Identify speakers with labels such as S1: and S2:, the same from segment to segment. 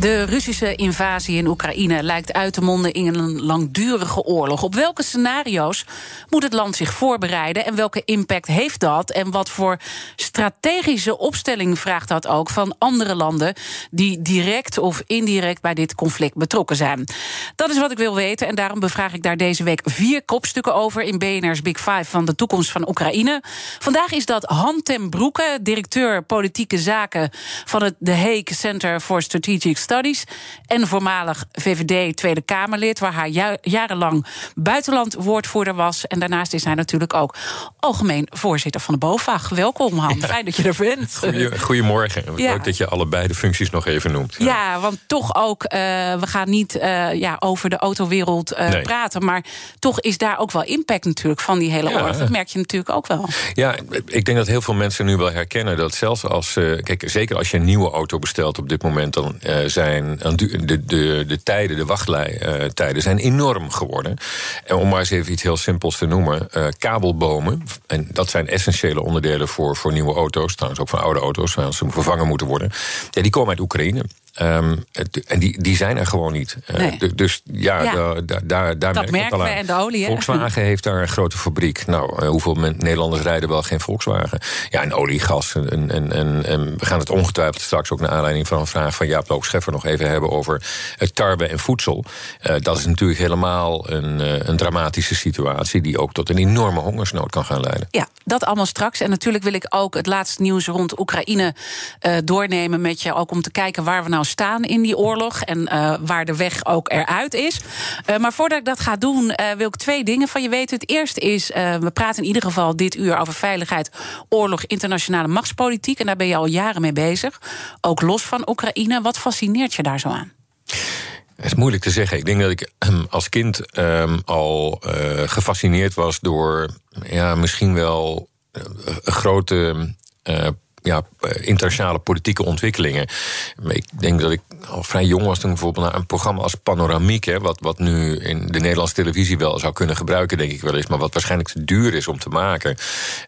S1: De Russische invasie in Oekraïne lijkt uit te monden in een langdurige oorlog. Op welke scenario's moet het land zich voorbereiden en welke impact heeft dat? En wat voor strategische opstelling vraagt dat ook van andere landen die direct of indirect bij dit conflict betrokken zijn? Dat is wat ik wil weten en daarom bevraag ik daar deze week vier kopstukken over in BNR's Big Five van de toekomst van Oekraïne. Vandaag is dat Han ten Broeke, directeur politieke zaken van het The Hague Center for Strategic Studies. En voormalig VVD Tweede Kamerlid, waar hij jarenlang buitenlandwoordvoerder was. En daarnaast is hij natuurlijk ook algemeen voorzitter van de BOVAG. Welkom, Han. Fijn dat je er bent.
S2: Goedemorgen. Ja. Leuk dat je allebei de functies nog even noemt.
S1: Ja, ja want toch ook, uh, we gaan niet uh, ja, over de autowereld uh, nee. praten. Maar toch is daar ook wel impact natuurlijk van die hele oorlog. Dat merk je natuurlijk ook wel.
S2: Ja, ik denk dat heel veel mensen nu wel herkennen dat zelfs als. kijk, zeker als je een nieuwe auto bestelt op dit moment, dan zijn de, de, de, de tijden, de wachttijden zijn enorm geworden. En om maar eens even iets heel simpels te noemen: uh, kabelbomen. En dat zijn essentiële onderdelen voor, voor nieuwe auto's, trouwens ook voor oude auto's, als ze vervangen moeten worden. Ja, die komen uit Oekraïne. Um, en die, die zijn er gewoon niet. Uh,
S1: nee.
S2: dus ja,
S1: Ja.
S2: daar,
S1: Dat merken we
S2: aan.
S1: en de olie, hè?
S2: Volkswagen heeft daar een grote fabriek. Nou, uh, hoeveel Nederlanders rijden wel geen Volkswagen? Ja, en olie, gas. En, en, en, en we gaan het ongetwijfeld straks ook naar aanleiding van een vraag van Jaap Loop Scheffer nog even hebben over het tarwe en voedsel. Uh, dat is natuurlijk helemaal een, een dramatische situatie die ook tot een enorme hongersnood kan gaan leiden.
S1: Ja, dat allemaal straks. En natuurlijk wil ik ook het laatste nieuws rond Oekraïne doornemen met je. Ook om te kijken waar we nou staan in die oorlog. En uh, waar de weg ook eruit is. Uh, maar voordat ik dat ga doen, wil ik twee dingen van je weten. Het eerste is, we praten in ieder geval dit uur over veiligheid, oorlog, internationale machtspolitiek. En daar ben je al jaren mee bezig. Ook los van Oekraïne. Wat fascineert je daar zo aan?
S2: Het is moeilijk te zeggen. Ik denk dat ik um, als kind um, al gefascineerd was door ja, misschien wel grote. Uh, ja, internationale politieke ontwikkelingen. Ik denk dat ik al vrij jong was toen bijvoorbeeld naar een programma als Panoramiek, hè, wat, wat nu in de Nederlandse televisie wel zou kunnen gebruiken, denk ik wel eens, maar wat waarschijnlijk te duur is om te maken.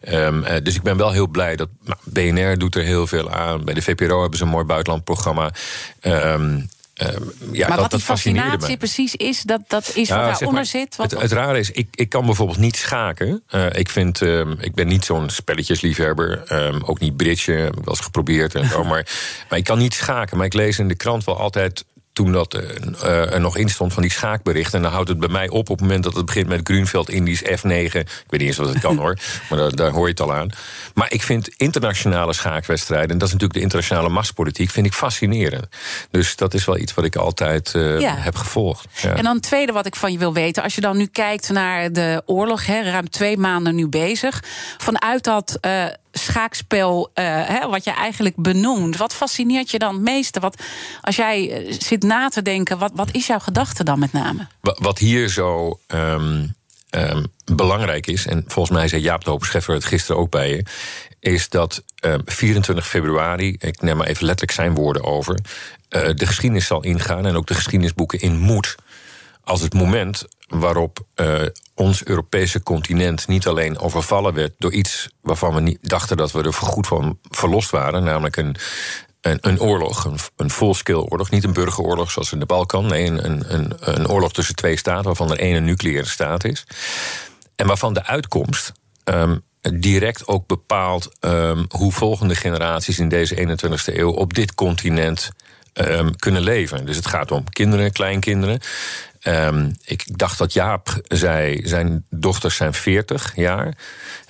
S2: Um, uh, dus ik ben wel heel blij dat nou, BNR doet er heel veel aan. Bij de VPRO hebben ze een mooi buitenlandprogramma. Um,
S1: Uh, ja, maar dat, wat die fascinatie me. precies is, dat, dat is ja, wat daaronder zit.
S2: Wat het, het rare is, ik, ik kan bijvoorbeeld niet schaken. Uh, ik, vind, uh, ik ben niet zo'n spelletjesliefhebber. ook niet bridge, heb ik wel eens geprobeerd. En zo, maar, maar ik kan niet schaken. Maar ik lees in de krant wel altijd toen dat uh, er nog in stond van die schaakberichten. En dan houdt het bij mij op op het moment dat het begint met Grunveld Indisch F9. Ik weet niet eens wat het kan hoor, maar daar, daar, hoor je het al aan. Maar ik vind internationale schaakwedstrijden, en dat is natuurlijk de internationale machtspolitiek, vind ik fascinerend. Dus dat is wel iets wat ik altijd uh, ja. heb gevolgd.
S1: Ja. En dan het tweede wat ik van je wil weten, als je dan nu kijkt naar de oorlog, hè, ruim twee maanden nu bezig, vanuit dat. Uh, schaakspel, uh, hè, wat je eigenlijk benoemt. Wat fascineert je dan het meeste? Wat, als jij uh, zit na te denken, wat, wat is jouw gedachte dan met name?
S2: Wat hier zo um, um, belangrijk is, en volgens mij zei Jaap de Hoop Scheffer het gisteren ook bij je, is dat uh, 24 februari, ik neem maar even letterlijk zijn woorden over, uh, de geschiedenis zal ingaan en ook de geschiedenisboeken in moet als het moment waarop uh, ons Europese continent niet alleen overvallen werd door iets waarvan we niet dachten dat we er goed van verlost waren, namelijk een, een, een oorlog, een, een full-scale oorlog, niet een burgeroorlog zoals in de Balkan, nee, een, een, een oorlog tussen twee staten, waarvan er één een nucleaire staat is, en waarvan de uitkomst um, direct ook bepaalt um, hoe volgende generaties in deze 21ste eeuw op dit continent um, kunnen leven. Dus het gaat om kinderen, kleinkinderen. Um, ik dacht dat Jaap zei, zijn dochters zijn 40 jaar.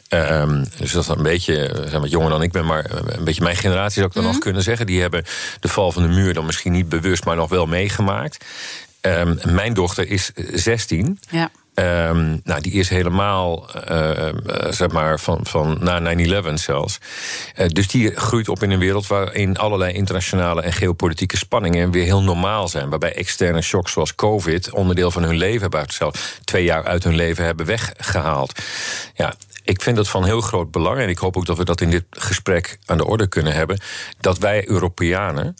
S2: Um, dus dat is een beetje, zijn wat jonger dan ik ben, maar een beetje mijn generatie zou ik dan mm. nog kunnen zeggen. Die hebben de val van de muur dan misschien niet bewust, maar nog wel meegemaakt. Ehm, mijn dochter is 16.
S1: Ja.
S2: Um, nou, die is helemaal, uh, zeg maar, van, van na 9-11 zelfs. Uh, dus die groeit op in een wereld waarin allerlei internationale en geopolitieke spanningen weer heel normaal zijn. Waarbij externe shocks zoals COVID onderdeel van hun leven hebben, zelfs twee jaar uit hun leven hebben weggehaald. Ja, ik vind het van heel groot belang, en ik hoop ook dat we dat in dit gesprek aan de orde kunnen hebben, dat wij Europeanen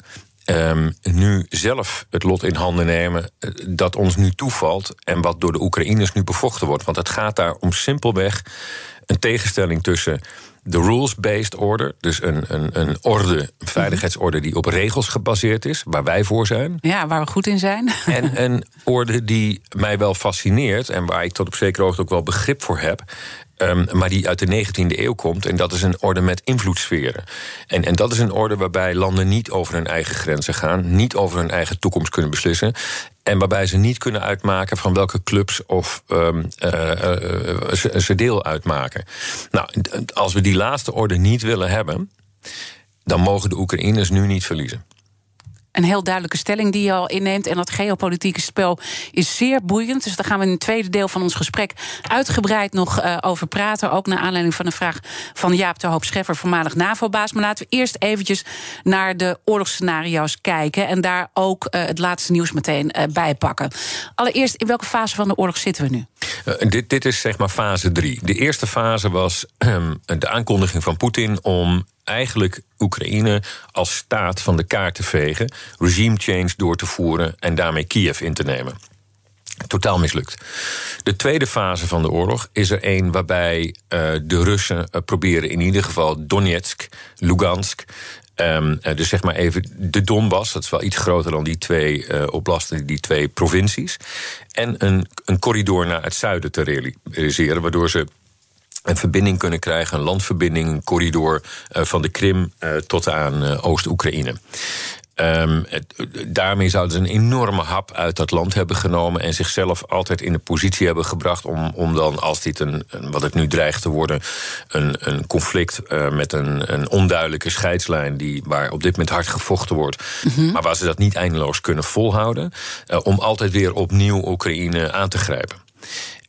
S2: um, nu zelf het lot in handen nemen eh, dat ons nu toevalt en wat door de Oekraïners nu bevochten wordt. Want het gaat daar om simpelweg een tegenstelling tussen de rules-based order, dus een, een, een orde, een veiligheidsorde die op regels gebaseerd is, waar wij voor zijn.
S1: Ja, waar we goed in zijn.
S2: En een orde die mij wel fascineert en waar ik tot op zekere hoogte ook wel begrip voor heb. Um, maar die uit de 19e eeuw komt. En dat is een orde met invloedssferen. En, en dat is een orde waarbij landen niet over hun eigen grenzen gaan, niet over hun eigen toekomst kunnen beslissen. En waarbij ze niet kunnen uitmaken van welke clubs of uh, uh, ze, ze deel uitmaken. Nou, als we die laatste orde niet willen hebben, dan mogen de Oekraïners nu niet verliezen
S1: een heel duidelijke stelling die je al inneemt. En dat geopolitieke spel is zeer boeiend. Dus daar gaan we in het tweede deel van ons gesprek uitgebreid nog uh, over praten. Ook naar aanleiding van een vraag van Jaap de Hoop Scheffer, voormalig NAVO-baas. Maar laten we eerst eventjes naar de oorlogsscenario's kijken. En daar ook uh, het laatste nieuws meteen uh, bij pakken. Allereerst, in welke fase van de oorlog zitten we nu?
S2: dit, dit is zeg maar fase drie. De eerste fase was de aankondiging van Poetin om eigenlijk Oekraïne als staat van de kaart te vegen, regime change door te voeren en daarmee Kiev in te nemen. Totaal mislukt. De tweede fase van de oorlog is er een waarbij uh, de Russen uh, proberen in ieder geval Donetsk, Lugansk. Um, uh, dus zeg maar even de Donbass, dat is wel iets groter dan die twee oblasten, die twee provincies. En een, een corridor naar het zuiden te realiseren, waardoor ze een verbinding kunnen krijgen, een landverbinding, een corridor uh, van de Krim uh, tot aan uh, Oost-Oekraïne. Um, daarmee zouden ze een enorme hap uit dat land hebben genomen en zichzelf altijd in de positie hebben gebracht om, om dan, als dit een, een wat het nu dreigt te worden, een, een conflict uh, met een, een onduidelijke scheidslijn, die, waar op dit moment hard gevochten wordt, mm -hmm. maar waar ze dat niet eindeloos kunnen volhouden, uh, om altijd weer opnieuw Oekraïne aan te grijpen.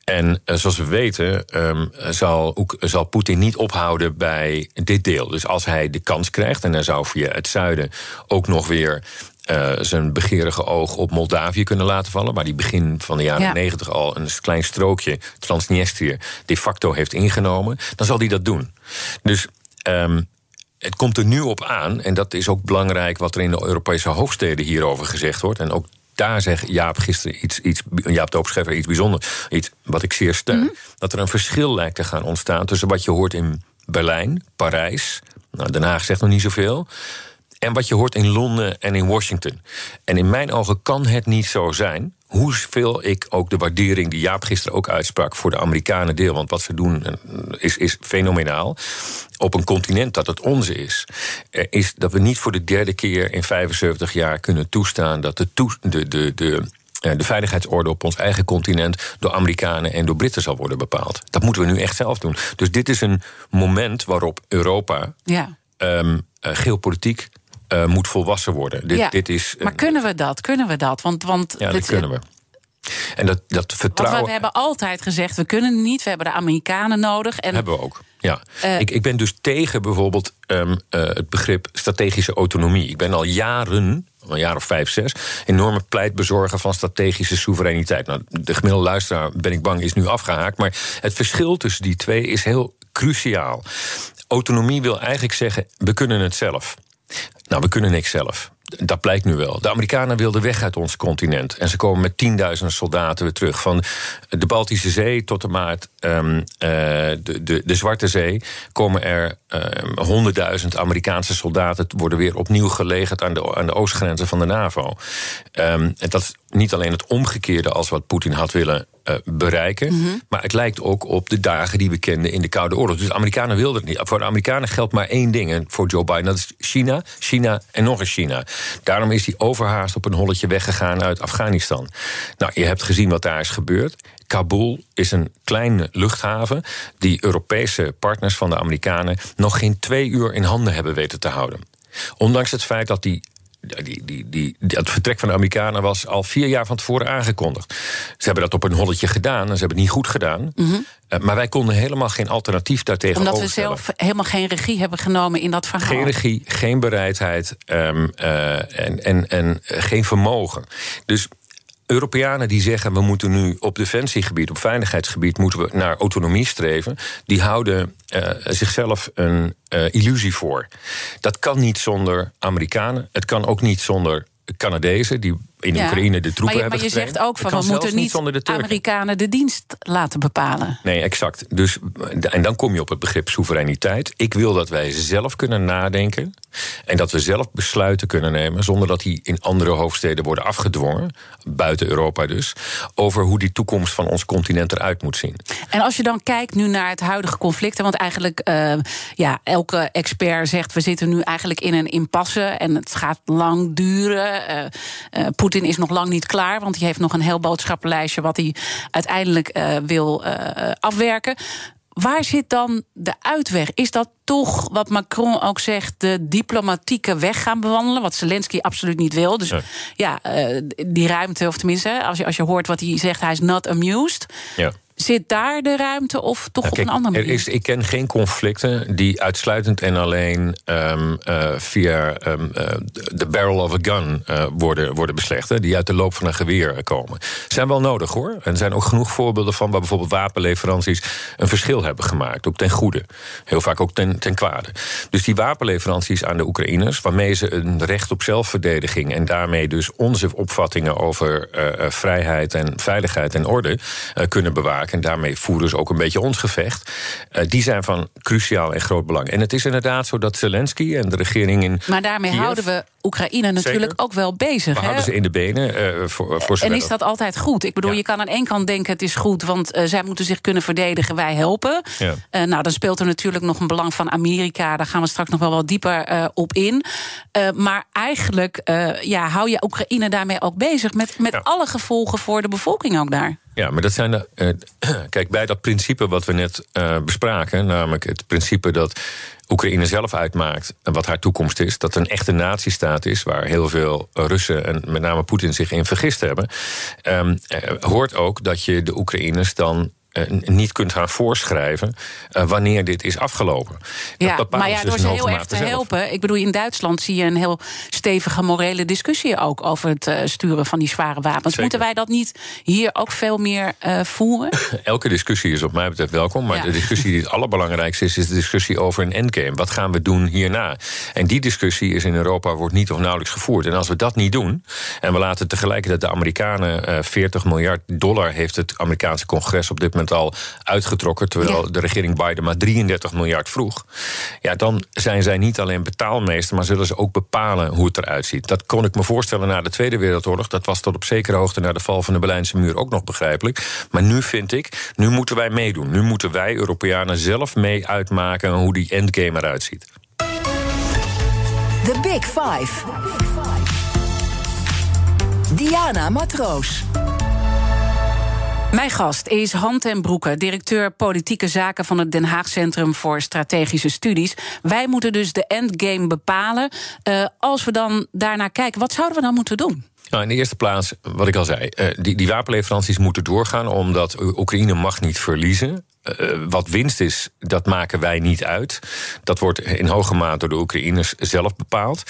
S2: En uh, zoals we weten um, zal, zal Poetin niet ophouden bij dit deel. Dus als hij de kans krijgt, en hij zou via het zuiden ook nog weer uh, zijn begeerige oog op Moldavië kunnen laten vallen, waar die begin van de jaren negentig ja. al een klein strookje Transnistrië de facto heeft ingenomen, dan zal hij dat doen. Dus um, het komt er nu op aan, en dat is ook belangrijk wat er in de Europese hoofdsteden hierover gezegd wordt, en ook daar zegt Jaap gisteren iets, iets Jaap de iets bijzonders. Iets wat ik zeer steun. Mm -hmm. Dat er een verschil lijkt te gaan ontstaan tussen wat je hoort in Berlijn, Parijs. Nou, Den Haag zegt nog niet zoveel. En wat je hoort in Londen en in Washington. En in mijn ogen kan het niet zo zijn hoeveel ik ook de waardering die Jaap gisteren ook uitsprak voor de Amerikanen deel. Want wat ze doen eh, is, is fenomenaal. Op een continent dat het onze is. Is dat we niet voor de derde keer in 75 jaar kunnen toestaan dat de, de, de, de de veiligheidsorde op ons eigen continent door Amerikanen en door Britten zal worden bepaald. Dat moeten we nu echt zelf doen. Dus dit is een moment waarop Europa ja. um, uh, geopolitiek uh, moet volwassen worden. Dit,
S1: ja,
S2: dit is,
S1: maar kunnen we dat? Kunnen we dat? Want, want
S2: ja, dat kunnen we. En dat, dat vertrouwen.
S1: Want we hebben altijd gezegd: we kunnen niet, we hebben de Amerikanen nodig. En
S2: hebben we ook. Ja, uh, ik, ik ben dus tegen bijvoorbeeld um, uh, het begrip strategische autonomie. Ik ben al jaren, een jaar of vijf, zes, enorme pleitbezorger van strategische soevereiniteit. Nou, de gemiddelde luisteraar, ben ik bang, is nu afgehaakt. Maar het verschil tussen die twee is heel cruciaal. Autonomie wil eigenlijk zeggen: we kunnen het zelf. Nou, we kunnen niks zelf. Dat blijkt nu wel. De Amerikanen wilden weg uit ons continent. En ze komen met tienduizenden soldaten weer terug. Van de Baltische Zee tot de um, uh, de, de, de, Zwarte Zee komen er honderdduizend um, Amerikaanse soldaten worden weer opnieuw gelegerd aan de, aan de oostgrenzen van de NAVO. Um, en dat niet alleen het omgekeerde als wat Poetin had willen uh, bereiken. Mm -hmm. Maar het lijkt ook op de dagen die we kenden in de Koude Oorlog. Dus de Amerikanen wilden het niet. Voor de Amerikanen geldt maar één ding. En voor Joe Biden, dat is China, China en nog eens China. Daarom is hij overhaast op een holletje weggegaan uit Afghanistan. Nou, je hebt gezien wat daar is gebeurd. Kabul is een kleine luchthaven die Europese partners van de Amerikanen nog geen twee uur in handen hebben weten te houden. Ondanks het feit dat die die, die, die, het vertrek van de Amerikanen was al vier jaar van tevoren aangekondigd. Ze hebben dat op een holletje gedaan en ze hebben het niet goed gedaan.
S1: Mhm.
S2: Eh, maar wij konden helemaal geen alternatief daartegen
S1: Omdat we zelf helemaal geen regie hebben genomen in dat verhaal.
S2: Geen regie, geen bereidheid um, en, en, en geen vermogen. Dus Europeanen die zeggen we moeten nu op defensiegebied, op veiligheidsgebied, moeten we naar autonomie streven, die houden uh, zichzelf een uh, illusie voor. Dat kan niet zonder Amerikanen, het kan ook niet zonder Canadezen die in ja. Oekraïne de troepen
S1: maar je,
S2: hebben
S1: Maar je zegt ook van we moeten niet de Amerikanen de dienst laten bepalen.
S2: Nee, exact. Dus, en dan kom je op het begrip soevereiniteit. Ik wil dat wij zelf kunnen nadenken en dat we zelf besluiten kunnen nemen zonder dat die in andere hoofdsteden worden afgedwongen, buiten Europa dus, over hoe die toekomst van ons continent eruit moet zien.
S1: En als je dan kijkt nu naar het huidige conflict, want eigenlijk uh, ja, elke expert zegt we zitten nu eigenlijk in een impasse en het gaat lang duren. Uh, uh, Poetin is nog lang niet klaar, want hij heeft nog een heel boodschappenlijstje wat hij uiteindelijk uh, wil uh, afwerken. Waar zit dan de uitweg? Is dat toch wat Macron ook zegt, de diplomatieke weg gaan bewandelen? Wat Zelensky absoluut niet wil. Dus ja, ja uh, die ruimte, of tenminste, als je, als je hoort wat hij zegt, hij is not amused. Ja. Zit daar de ruimte of toch
S2: kijk,
S1: op een andere manier?
S2: Er is, ik ken geen conflicten die uitsluitend en alleen um, uh, via um, uh, de barrel of a gun uh, worden, worden beslecht. Hè, die uit de loop van een geweer komen. Zijn wel nodig hoor. En er zijn ook genoeg voorbeelden van waar bijvoorbeeld wapenleveranties een verschil hebben gemaakt. Ook ten goede. Heel vaak ook ten, ten kwade. Dus die wapenleveranties aan de Oekraïners, waarmee ze een recht op zelfverdediging en daarmee dus onze opvattingen over vrijheid en veiligheid en orde kunnen bewaren en daarmee voeren ze ook een beetje ons gevecht. Uh, die zijn van cruciaal en groot belang. En het is inderdaad zo dat Zelensky en de regering in.
S1: Maar daarmee
S2: Kiev,
S1: houden we Oekraïne natuurlijk
S2: Zeker.
S1: ook wel bezig.
S2: We
S1: hè?
S2: houden ze in de benen uh, voor, voor
S1: En is dat altijd goed? Ik bedoel,
S2: Ja.
S1: je kan aan één kant denken het is goed, want uh, zij moeten zich kunnen verdedigen, wij helpen.
S2: Ja.
S1: Uh, nou, dan speelt er natuurlijk nog een belang van Amerika. Daar gaan we straks nog wel wat dieper op in. Maar eigenlijk ja, hou je Oekraïne daarmee ook bezig met, met
S2: Ja.
S1: alle gevolgen voor de bevolking ook daar.
S2: Ja, maar dat zijn de. eh, kijk, bij dat principe wat we net eh, bespraken, namelijk het principe dat Oekraïne zelf uitmaakt en wat haar toekomst is, dat een echte natiestaat is, waar heel veel Russen en met name Poetin zich in vergist hebben, ehm, eh, hoort ook dat je de Oekraïners dan niet kunt gaan voorschrijven eh, wanneer dit is afgelopen.
S1: Ja, maar ja, door
S2: dus
S1: ze heel erg te
S2: zelf.
S1: helpen. Ik bedoel, in Duitsland zie je een heel stevige morele discussie ook over het uh, sturen van die zware wapens.
S2: Zeker.
S1: Moeten wij dat niet hier ook veel meer uh, voeren?
S2: Elke discussie is op mij betreft welkom. Maar
S1: Ja.
S2: de discussie die het allerbelangrijkste is, is de discussie over een endgame. Wat gaan we doen hierna? En die discussie is in Europa wordt niet of nauwelijks gevoerd. En als we dat niet doen, en we laten tegelijkertijd de Amerikanen eh, 40 miljard dollar heeft het Amerikaanse congres op dit moment al uitgetrokken, terwijl
S1: Ja.
S2: de regering Biden maar 33 miljard vroeg. Ja, dan zijn zij niet alleen betaalmeester, maar zullen ze ook bepalen hoe het eruit ziet. Dat kon ik me voorstellen na de Tweede Wereldoorlog. Dat was tot op zekere hoogte na de val van de Berlijnse muur ook nog begrijpelijk. Maar nu vind ik, nu moeten wij meedoen. Nu moeten wij, Europeanen, zelf mee uitmaken hoe die endgame eruit ziet.
S3: The Big Five. Diana Matroos.
S1: Mijn gast is Han ten Broeke, directeur politieke zaken van het Den Haag Centrum voor Strategische Studies. Wij moeten dus de endgame bepalen. Uh, als we dan daarnaar kijken, wat zouden we dan moeten doen?
S2: Nou, in de eerste plaats, wat ik al zei, uh, die, die wapenleveranties moeten doorgaan omdat Oekraïne mag niet verliezen. Uh, wat winst is, dat maken wij niet uit. Dat wordt in hoge mate door de Oekraïners zelf bepaald.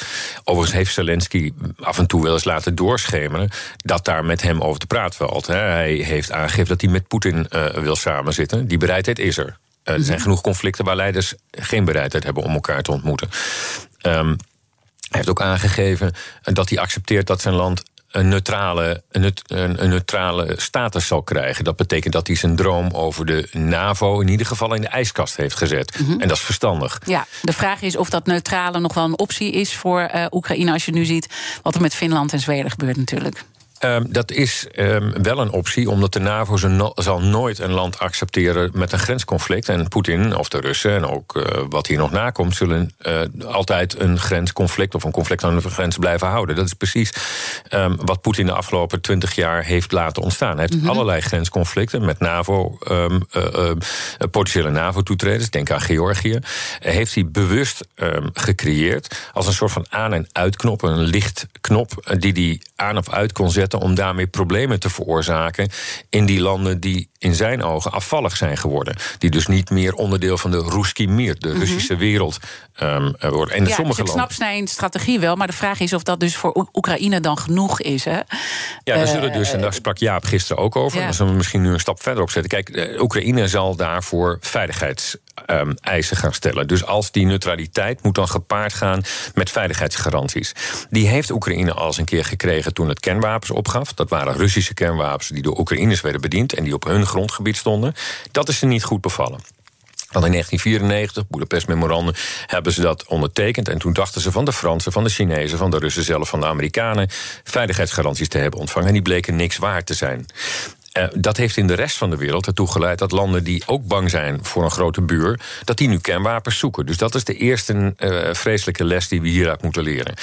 S2: Overigens heeft Zelensky af en toe wel eens laten doorschemeren dat daar met hem over te praten valt. Hè. Hij heeft aangegeven dat hij met Poetin uh, wil samenzitten. Die bereidheid is er. Uh, er zijn genoeg conflicten waar leiders geen bereidheid hebben om elkaar te ontmoeten. Um, hij heeft ook aangegeven dat hij accepteert dat zijn land een neutrale, een, een, neutrale status zal krijgen. Dat betekent dat hij zijn droom over de NAVO in ieder geval in de ijskast heeft gezet. Mm -hmm. En dat is verstandig.
S1: Ja, de vraag is of dat neutrale nog wel een optie is voor uh, Oekraïne als je nu ziet wat er met Finland en Zweden gebeurt natuurlijk.
S2: Um, dat is um, wel een optie, omdat de NAVO no zal nooit een land accepteren met een grensconflict. En Poetin of de Russen en ook uh, wat hier nog nakomt, zullen uh, altijd een grensconflict of een conflict aan de grens blijven houden. Dat is precies um, wat Poetin de afgelopen twintig jaar heeft laten ontstaan. Hij heeft mm -hmm. allerlei grensconflicten met NAVO, uh, potentiële NAVO-toetreders, denk aan Georgië. heeft hij bewust gecreëerd als een soort van aan- en uitknop, een lichtknop die hij aan of uit kon zetten om daarmee problemen te veroorzaken in die landen die in zijn ogen afvallig zijn geworden. Die dus niet meer onderdeel van de Ruski Mir, de Russische wereld, um, worden. En
S1: ja,
S2: sommige
S1: dus ik snap zijn strategie wel, maar de vraag is of dat dus voor Oekraïne dan genoeg is. Hè?
S2: Ja, we uh, zullen dus, en daar sprak Jaap gisteren ook over, ja. daar zullen we misschien nu een stap verder op zetten. Kijk, Oekraïne zal daarvoor veiligheidseisen um, gaan stellen. Dus als die neutraliteit moet dan gepaard gaan met veiligheidsgaranties. Die heeft Oekraïne al eens een keer gekregen toen het kernwapens opgaf. Dat waren Russische kernwapens die door Oekraïners werden bediend en die op hun grondgebied stonden. Dat is ze niet goed bevallen. Want in 1994, Boedapest Memorandum, hebben ze dat ondertekend. En toen dachten ze van de Fransen, van de Chinezen, van de Russen zelf, van de Amerikanen veiligheidsgaranties te hebben ontvangen. En die bleken niks waard te zijn. Uh, dat heeft in de rest van de wereld ertoe geleid dat landen die ook bang zijn voor een grote buur, dat die nu kernwapens zoeken. Dus dat is de eerste uh, vreselijke les die we hieruit moeten leren.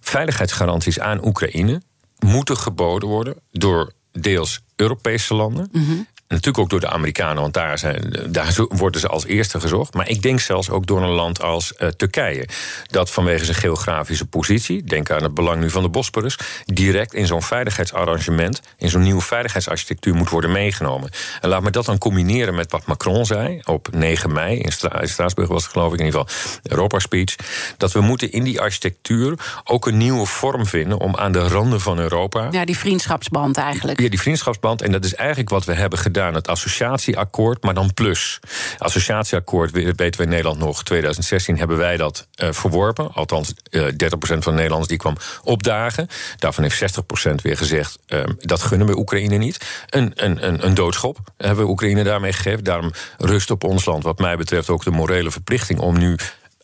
S2: Veiligheidsgaranties aan Oekraïne moeten geboden worden door deels Europese landen. -hmm. Natuurlijk ook door de Amerikanen, want daar, zijn, daar worden ze als eerste gezocht. Maar ik denk zelfs ook door een land als uh, Turkije. Dat vanwege zijn geografische positie, denk aan het belang nu van de Bosporus, direct in zo'n veiligheidsarrangement, in zo'n nieuwe veiligheidsarchitectuur moet worden meegenomen. En laat me dat dan combineren met wat Macron zei op 9 mei. In, Stra in Straatsburg was het geloof ik in ieder geval Europa Speech. Dat we moeten in die architectuur ook een nieuwe vorm vinden om aan de randen van Europa.
S1: Ja, die vriendschapsband eigenlijk.
S2: Ja, die vriendschapsband. En dat is eigenlijk wat we hebben gedaan het associatieakkoord, maar dan plus. Associatieakkoord, weten we in Nederland nog, 2016 hebben wij dat uh, verworpen. Althans, uh, 30% van de Nederlanders die kwam opdagen. Daarvan heeft 60% weer gezegd, uh, dat gunnen we Oekraïne niet. Een, een, een, een doodschop hebben we Oekraïne daarmee gegeven. Daarom rust op ons land, wat mij betreft, ook de morele verplichting om nu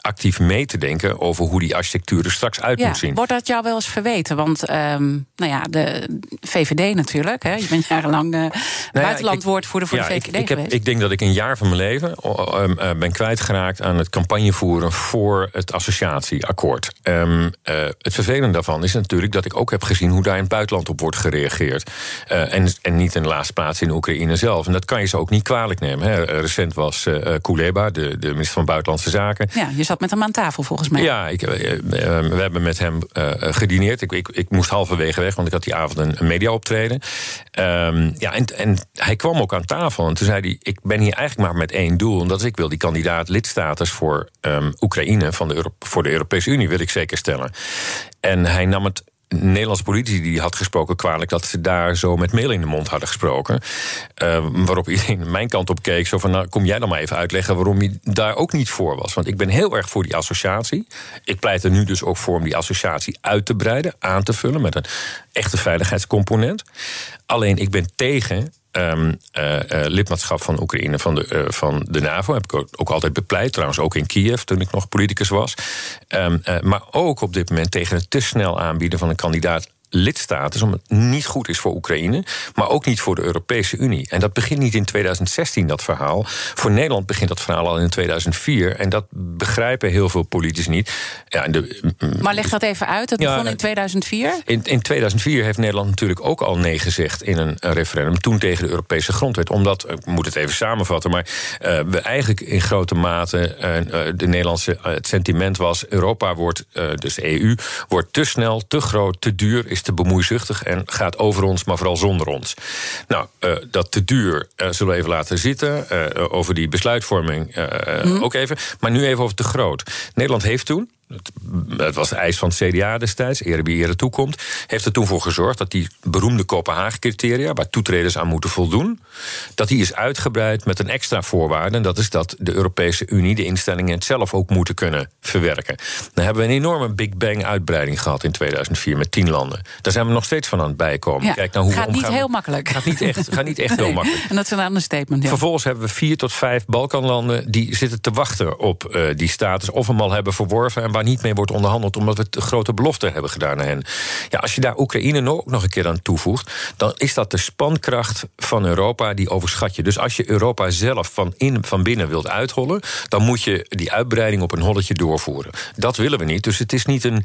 S2: actief mee te denken over hoe die architectuur er straks uit
S1: ja,
S2: moet zien.
S1: Wordt dat jou wel eens verweten? Want um, nou ja, de VVD natuurlijk. Hè? Je bent jarenlang uh, nou buitenlandwoordvoerder voor
S2: ja,
S1: de VVD
S2: ik, ik,
S1: geweest.
S2: Heb, ik denk dat ik een jaar van mijn leven uh, ben kwijtgeraakt aan het campagnevoeren voor het associatieakkoord. Um, uh, het vervelende daarvan is natuurlijk dat ik ook heb gezien hoe daar in het buitenland op wordt gereageerd. en, en niet in de laatste plaats in Oekraïne zelf. En dat kan je ze ook niet kwalijk nemen. Hè. Recent was Kuleba, de, de minister van Buitenlandse Zaken.
S1: Ja, je met hem aan tafel, volgens mij.
S2: Ja, ik, we hebben met hem uh, gedineerd. Ik, ik, moest halverwege weg, want ik had die avond een, een mediaoptreden. Um, ja, en, en hij kwam ook aan tafel. En toen zei hij: Ik ben hier eigenlijk maar met één doel. En dat is: ik wil die kandidaat lidstatus voor um, Oekraïne van de voor de Europese Unie, wil ik zeker stellen. En hij nam het Nederlandse politici die had gesproken kwalijk dat ze daar zo met mail in de mond hadden gesproken. Uh, waarop iedereen mijn kant op keek. Zo van, nou, kom jij dan maar even uitleggen waarom je daar ook niet voor was. Want ik ben heel erg voor die associatie. Ik pleit er nu dus ook voor om die associatie uit te breiden, aan te vullen met een echte veiligheidscomponent. Alleen ik ben tegen Um, uh, uh, lidmaatschap van Oekraïne van de, uh, van de NAVO. Heb ik ook, altijd bepleit. Trouwens ook in Kiev toen ik nog politicus was. Um, maar ook op dit moment tegen het te snel aanbieden van een kandidaat lidstaten, omdat het niet goed is voor Oekraïne, maar ook niet voor de Europese Unie. En dat begint niet in 2016, dat verhaal. Voor Nederland begint dat verhaal al in 2004. En dat begrijpen heel veel politici niet. Ja, de,
S1: maar leg dat even uit. Het begon ja, in 2004?
S2: In, in 2004 heeft Nederland natuurlijk ook al nee gezegd in een, een referendum. Toen tegen de Europese grondwet. Omdat, ik moet het even samenvatten, maar uh, we eigenlijk in grote mate uh, de Nederlandse uh, het sentiment was: Europa wordt, dus de EU, wordt te snel, te groot, te duur, is te bemoeizuchtig en gaat over ons, maar vooral zonder ons. Nou, uh, dat te duur uh, zullen we even laten zitten. Uh, over die besluitvorming mm. ook even. Maar nu even over te groot. Nederland heeft toen, het was de eis van het CDA destijds, ere wie ere toekomt, heeft er toen voor gezorgd dat die beroemde Kopenhagen-criteria, waar toetreders aan moeten voldoen, dat die is uitgebreid met een extra voorwaarde. En dat is dat de Europese Unie, de instellingen, het zelf ook moeten kunnen verwerken. Dan hebben we een enorme Big Bang-uitbreiding gehad in 2004 met tien landen. Daar zijn we nog steeds van aan het bijkomen.
S1: Ja,
S2: Kijk nou hoe
S1: gaat
S2: we
S1: niet heel makkelijk.
S2: Gaat niet echt, gaat niet echt heel makkelijk.
S1: En dat is een ander statement. Ja.
S2: Vervolgens hebben we vier tot vijf Balkanlanden die zitten te wachten op uh, die status, of hem al hebben verworven en waar niet mee wordt onderhandeld, omdat we te grote beloften hebben gedaan aan hen. Ja, als je daar Oekraïne ook nog een keer aan toevoegt, dan is dat de spankracht van Europa, die overschat je. Dus als je Europa zelf van, in, van binnen wilt uithollen, dan moet je die uitbreiding op een holletje doorvoeren. Dat willen we niet. Dus het is niet een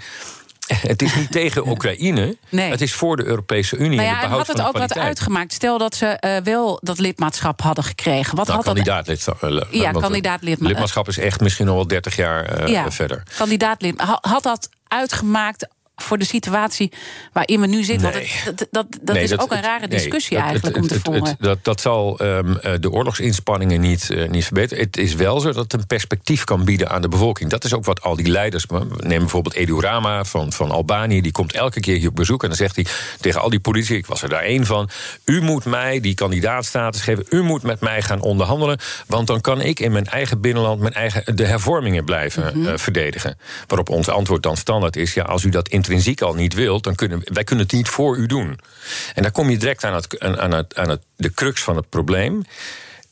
S2: het is niet tegen Oekraïne.
S1: Nee.
S2: Het is voor de Europese Unie.
S1: Maar ja, en had het ook wat uitgemaakt? Stel dat ze eh, wel dat lidmaatschap hadden gekregen. Wat
S2: Nou,
S1: had dat
S2: kandidaatlidmaatschap. eh,
S1: Ja,
S2: want
S1: kandidaatlidma-
S2: Lidmaatschap is echt misschien nog wel 30 jaar eh,
S1: ja,
S2: verder.
S1: Kandidaatlid. Ha- Had dat uitgemaakt voor de situatie waarin we nu zitten?
S2: Nee.
S1: Want het- dat, dat, dat
S2: Nee,
S1: is ook een rare discussie eigenlijk
S2: het-
S1: om te voeren.
S2: dat, dat zal ehm, eh, de oorlogsinspanningen niet, eh, niet verbeteren. Het is wel zo dat het een perspectief kan bieden aan de bevolking. Dat is ook wat al die leiders. Neem bijvoorbeeld Edu Rama van, van Albanië. Die komt elke keer hier op bezoek. En dan zegt hij tegen al die politici: ik was er daar één van. U moet mij die kandidaatstatus geven. U moet met mij gaan onderhandelen. Want dan kan ik in mijn eigen binnenland mijn eigen, de hervormingen blijven eh, verdedigen. Waarop ons antwoord dan standaard is: ja, als u dat intrinsiek al niet wilt, dan kunnen wij kunnen het niet voor u doen. En daar kom je direct aan, het, aan, het, aan het, de crux van het probleem.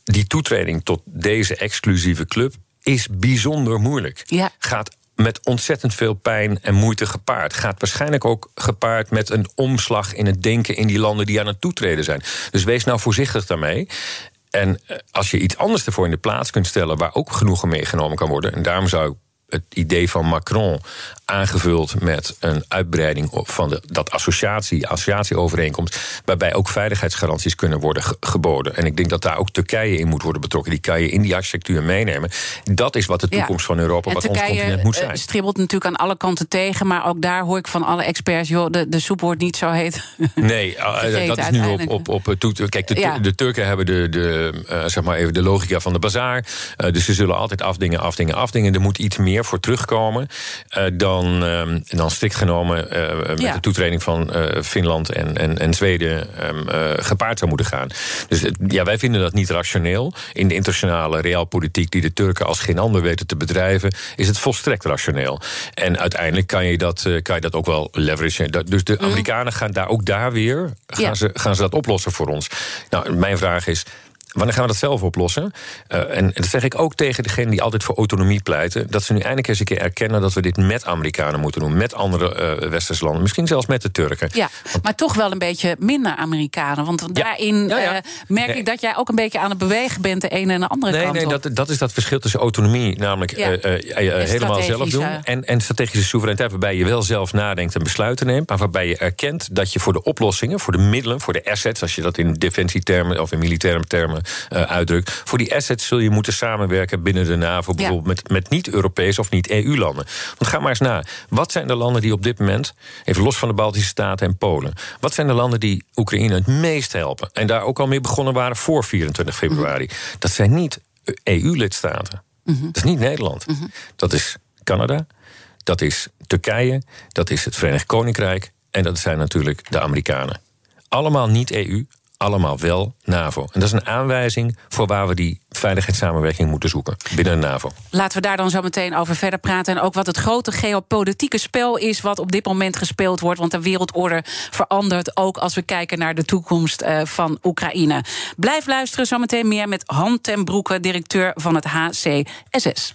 S2: Die toetreding tot deze exclusieve club is bijzonder moeilijk.
S1: Ja.
S2: Gaat met ontzettend veel pijn en moeite gepaard. Gaat waarschijnlijk ook gepaard met een omslag in het denken in die landen die aan het toetreden zijn. Dus wees nou voorzichtig daarmee. En eh, als je iets anders ervoor in de plaats kunt stellen waar ook genoegen meegenomen kan worden. En daarom zou ik het idee van Macron aangevuld met een uitbreiding van de, dat associatie, associatieovereenkomst, waarbij ook veiligheidsgaranties kunnen worden ge- geboden. En ik denk dat daar ook Turkije in moet worden betrokken. Die kan je in die architectuur meenemen. Dat is wat de
S1: Ja.
S2: toekomst van Europa,
S1: En
S2: wat ons
S1: Turkije
S2: continent moet
S1: eh,
S2: zijn.
S1: stribbelt natuurlijk aan alle kanten tegen. Maar ook daar hoor ik van alle experts... joh, de, de soep wordt niet zo heet.
S2: Nee, uh,
S1: Gegeten
S2: dat is nu op, op, op Kijk, de, Tu-
S1: Ja.
S2: de Turken hebben de, de, uh, zeg maar even de logica van de bazaar. Dus ze zullen altijd afdingen, afdingen, afdingen. Er moet iets meer voor terugkomen uh, dan, um, dan strikt genomen uh, met
S1: Ja.
S2: de toetreding van uh, Finland en, en, en Zweden um, gepaard zou moeten gaan. Dus ja, wij vinden dat niet rationeel. In de internationale realpolitiek die de Turken als geen ander weten te bedrijven, is het volstrekt rationeel. En uiteindelijk kan je dat, kan je dat ook wel leveragen. Dus de Amerikanen gaan daar ook daar weer gaan,
S1: Ja.
S2: ze, gaan ze dat oplossen voor ons. Nou, mijn vraag is. Wanneer gaan we dat zelf oplossen? Uh, en, dat zeg ik ook tegen degenen die altijd voor autonomie pleiten. Dat ze nu eindelijk eens een keer erkennen dat we dit met Amerikanen moeten doen. Met andere uh, westerse landen. Misschien zelfs met de Turken.
S1: Ja, maar toch wel een beetje minder Amerikanen. Want daarin
S2: Ja, ja.
S1: eh, merk
S2: Nee.
S1: ik dat jij ook een beetje aan het bewegen bent... de ene en de andere
S2: Nee,
S1: kant
S2: nee
S1: op.
S2: dat, dat is dat verschil tussen autonomie, namelijk eh, eh, eh, helemaal zelf doen, en, en strategische soevereiniteit, waarbij je wel zelf nadenkt en besluiten neemt, maar waarbij je erkent dat je voor de oplossingen, voor de middelen, voor de assets, als je dat in defensietermen of in militaire termen uitdrukt, voor die assets zul je moeten samenwerken binnen de NAVO, bijvoorbeeld met, met niet-Europees of niet-EU-landen. Want ga maar eens na. Wat zijn de landen die op dit moment, even los van de Baltische Staten en Polen, wat zijn de landen die Oekraïne het meest helpen? En daar ook al mee begonnen waren voor 24 februari. Dat zijn niet EU-lidstaten. Dat is niet Nederland. Dat is Canada, dat is Turkije, dat is het Verenigd Koninkrijk en dat zijn natuurlijk de Amerikanen. Allemaal niet EU, allemaal wel NAVO. En dat is een aanwijzing voor waar we die veiligheidssamenwerking moeten zoeken binnen de NAVO.
S1: Laten we daar dan zo meteen over verder praten. En ook wat het grote geopolitieke spel is... wat op dit moment gespeeld wordt. Want de wereldorde verandert ook als we kijken naar de toekomst eh, van Oekraïne. Blijf luisteren, zometeen meer met Han ten Broeke... directeur van het HCSS.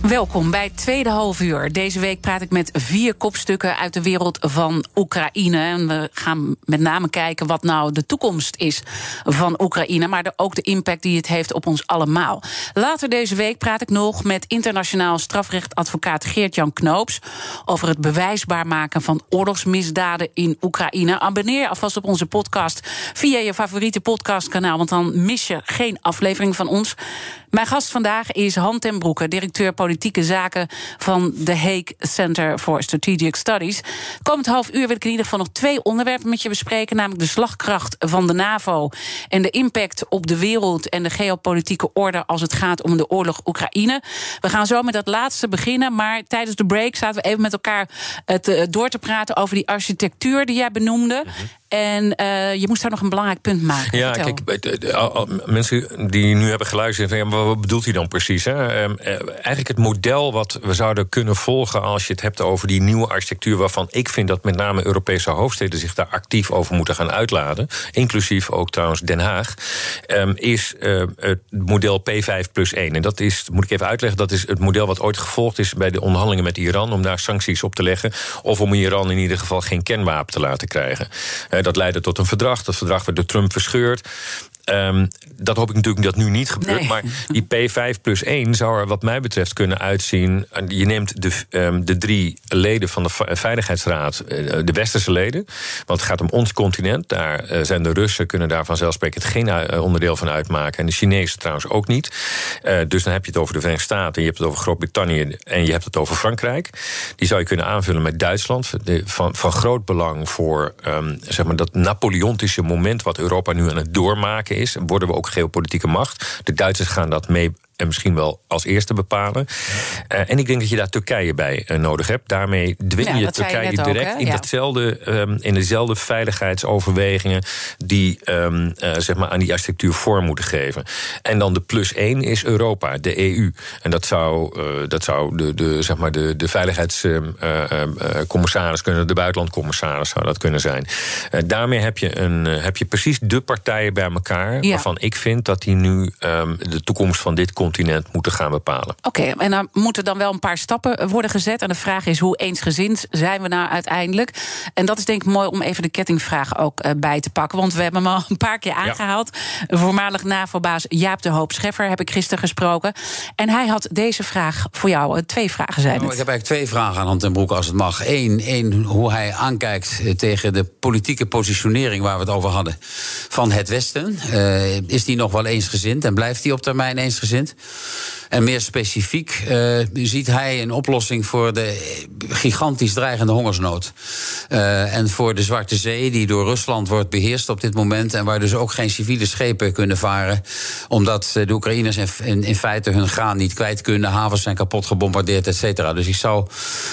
S1: Welkom bij tweede half uur. Deze week praat ik met vier kopstukken uit de wereld van Oekraïne. En we gaan met name kijken wat nou de toekomst is van Oekraïne, maar ook de impact die het heeft op ons allemaal. Later deze week praat ik nog met internationaal strafrechtadvocaat Geert-Jan Knoops over het bewijsbaar maken van oorlogsmisdaden in Oekraïne. Abonneer alvast op onze podcast via je favoriete podcastkanaal, want dan mis je geen aflevering van ons. Mijn gast vandaag is Han ten Broeke, directeur politiek geopolitieke zaken van de Hague Center for Strategic Studies. Komend half uur wil ik in ieder geval nog twee onderwerpen met je bespreken, namelijk de slagkracht van de NAVO en de impact op de wereld en de geopolitieke orde als het gaat om de oorlog Oekraïne. We gaan zo met dat laatste beginnen, maar tijdens de break zaten we even met elkaar het, door te praten over die architectuur die jij benoemde. Mhm. En uh, je moest daar nog een belangrijk punt maken.
S2: Ja, kijk, mensen die nu hebben geluisterd, van, ja, wat bedoelt hij dan precies? Hè? Uh, eigenlijk het model wat we zouden kunnen volgen als je het hebt over die nieuwe architectuur, waarvan ik vind dat met name Europese hoofdsteden zich daar actief over moeten gaan uitladen, inclusief ook trouwens Den Haag, um, is uh, het model P5 plus 1. En dat is, moet ik even uitleggen, dat is het model wat ooit gevolgd is bij de onderhandelingen met Iran om daar sancties op te leggen, of om Iran in ieder geval geen kernwapen te laten krijgen. Dat leidde tot een verdrag. Dat verdrag werd door Trump verscheurd. Um, dat hoop ik natuurlijk dat nu niet gebeurt. Maar die P5 plus 1 zou er wat mij betreft kunnen uitzien. Je neemt de, um, de drie leden van de Veiligheidsraad, eh, de westerse leden. Want het gaat om ons continent. Daar uh, zijn de Russen, kunnen daar vanzelfsprekend geen uh, onderdeel van uitmaken. En de Chinezen trouwens ook niet. Uh, dus dan heb je het over de Verenigde Staten, je hebt het over Groot-Brittannië en je hebt het over Frankrijk. Die zou je kunnen aanvullen met Duitsland. De, van, van groot belang voor um, zeg maar dat Napoleontische moment wat Europa nu aan het doormaken is, worden we ook geopolitieke macht. De Duitsers gaan dat mee en misschien wel als eerste bepalen. Uh, en ik denk dat je daar Turkije bij uh, nodig hebt. Daarmee dwing ja, je Turkije je direct ook, in, ja. datzelfde, um, in dezelfde veiligheidsoverwegingen die um, uh, zeg maar aan die architectuur vorm moeten geven. En dan de plus één is Europa, de EU. En dat zou, dat zou de, de, zeg maar de, de veiligheidscommissaris kunnen, de buitenlandcommissaris zou dat kunnen zijn. daarmee heb je, een, heb je precies de partijen bij elkaar ja. waarvan ik vind dat die nu um, de toekomst van dit continent continent moeten gaan bepalen.
S1: Oké, okay, en dan moeten dan wel een paar stappen worden gezet. En de vraag is hoe eensgezind zijn we nou uiteindelijk? En dat is denk ik mooi om even de kettingvraag ook uh, bij te pakken. Want we hebben hem al een paar keer aangehaald. Ja. Voormalig NAVO-baas Jaap de Hoop Scheffer heb ik gisteren gesproken. En hij had deze vraag voor jou. Uh, twee vragen zijn
S4: nou,
S1: het.
S4: Ik heb eigenlijk twee vragen aan Hand en Broek als het mag. Eén, één hoe hij aankijkt eh, tegen de politieke positionering waar we het over hadden van het Westen. Uh, is die nog wel eensgezind en blijft die op termijn eensgezind? En meer specifiek uh, ziet hij een oplossing voor de gigantisch dreigende hongersnood. Uh, en voor de Zwarte Zee, die door Rusland wordt beheerst op dit moment. En waar dus ook geen civiele schepen kunnen varen. Omdat de Oekraïners in, in, feite hun graan niet kwijt kunnen. Havens zijn kapot gebombardeerd, et cetera. Dus ik zou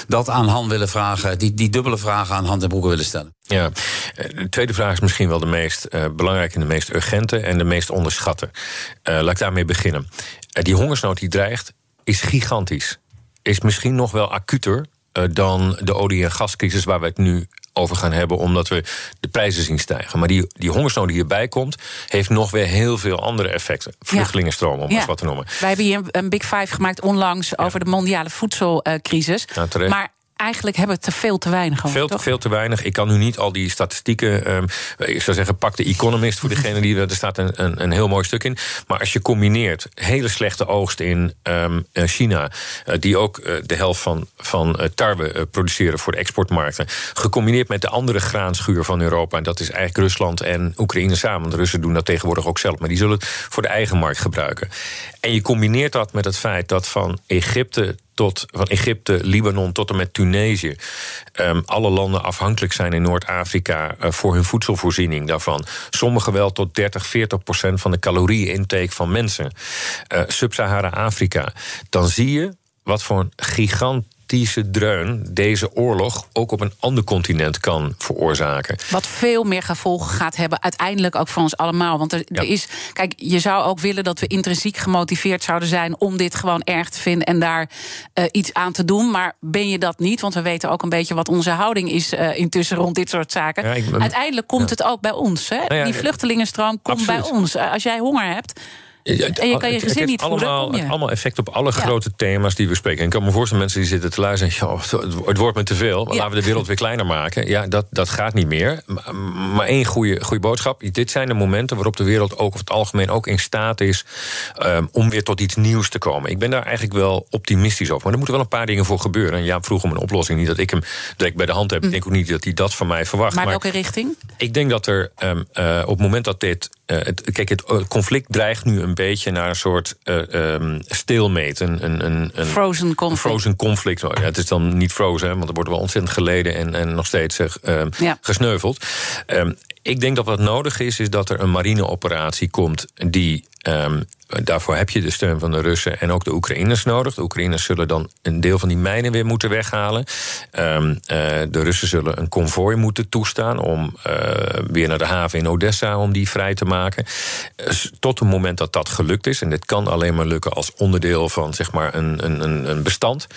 S4: dat aan Han willen vragen, die, die dubbele vragen aan Han en Broeken willen stellen.
S2: Ja, de tweede vraag is misschien wel de meest uh, belangrijke en de meest urgente en de meest onderschatte. Uh, laat ik daarmee beginnen. Uh, die hongersnood die dreigt, is gigantisch. Is misschien nog wel acuter dan de olie- en gascrisis waar we het nu over gaan hebben, omdat we de prijzen zien stijgen. Maar die, die hongersnood die hierbij komt, heeft nog weer heel veel andere effecten. Vluchtelingenstromen, om ja. eens wat te noemen.
S1: Wij hebben hier een Big Five gemaakt onlangs ja. over de mondiale voedselcrisis.
S2: Nou,
S1: maar eigenlijk hebben we te veel te weinig over,
S2: Veel te veel te weinig. Ik kan nu niet al die statistieken... Um, ik zou zeggen, pak de Economist voor degene die... Er staat een, een, een, heel mooi stuk in. Maar als je combineert hele slechte oogst in um, China... Uh, die ook uh, de helft van, van uh, tarwe produceren voor de exportmarkten... gecombineerd met de andere graanschuur van Europa... en dat is eigenlijk Rusland en Oekraïne samen. De Russen doen dat tegenwoordig ook zelf... maar die zullen het voor de eigen markt gebruiken. En je combineert dat met het feit dat van Egypte tot, van Egypte, Libanon tot en met Tunesië. Um, alle landen afhankelijk zijn in Noord-Afrika uh, voor hun voedselvoorziening daarvan. Sommige wel tot 30, 40 procent van de calorieintake van mensen. Uh, Sub-Sahara-Afrika. Dan zie je wat voor een gigant gigantische dreun deze oorlog ook op een ander continent kan veroorzaken.
S1: Wat veel meer gevolgen gaat hebben, uiteindelijk ook voor ons allemaal. Want er, ja. er, is, kijk, je zou ook willen dat we intrinsiek gemotiveerd zouden zijn om dit gewoon erg te vinden en daar uh, iets aan te doen. Maar ben je dat niet? Want we weten ook een beetje wat onze houding is uh, intussen rond dit soort zaken. Ja, uiteindelijk komt het ook bij ons. Hè? Nou Die vluchtelingenstroom komt Absoluut. bij ons. Uh, als jij honger hebt en je kan je gezin niet voeden,
S2: allemaal, het allemaal effect op alle ja. grote thema's die we spreken. En ik kan me voorstellen, mensen die zitten te luisteren... en het wordt me te veel, ja. laten we de wereld weer kleiner maken. Ja, dat, dat gaat niet meer. Maar, maar één goede, goede boodschap. Dit zijn de momenten waarop de wereld ook over het algemeen... ook in staat is um, om weer tot iets nieuws te komen. Ik ben daar eigenlijk wel optimistisch over. Maar er moeten wel een paar dingen voor gebeuren. En Jaap vroeg om een oplossing. Niet dat ik hem direct bij de hand heb. Mm. Ik denk ook niet dat hij dat van mij verwacht.
S1: Maar, maar welke richting?
S2: Ik denk dat er um, uh, op het moment dat dit eh, het, kijk, het conflict dreigt nu een beetje naar een soort uh, um, stilmeet. Een, een, een,
S1: frozen conflict.
S2: Frozen conflict. Ja, het is dan niet frozen, want er wordt wel ontzettend geleden en, en nog steeds uh, ja. gesneuveld. Um, ik denk dat wat nodig is, is dat er een marineoperatie komt die um, daarvoor heb je de steun van de Russen en ook de Oekraïners nodig. De Oekraïners zullen dan een deel van die mijnen weer moeten weghalen. Um, uh, de Russen zullen een konvooi moeten toestaan om uh, weer naar de haven in Odessa om die vrij te maken. Uh, tot het moment dat dat gelukt is, en dit kan alleen maar lukken als onderdeel van zeg maar een, een, een bestand,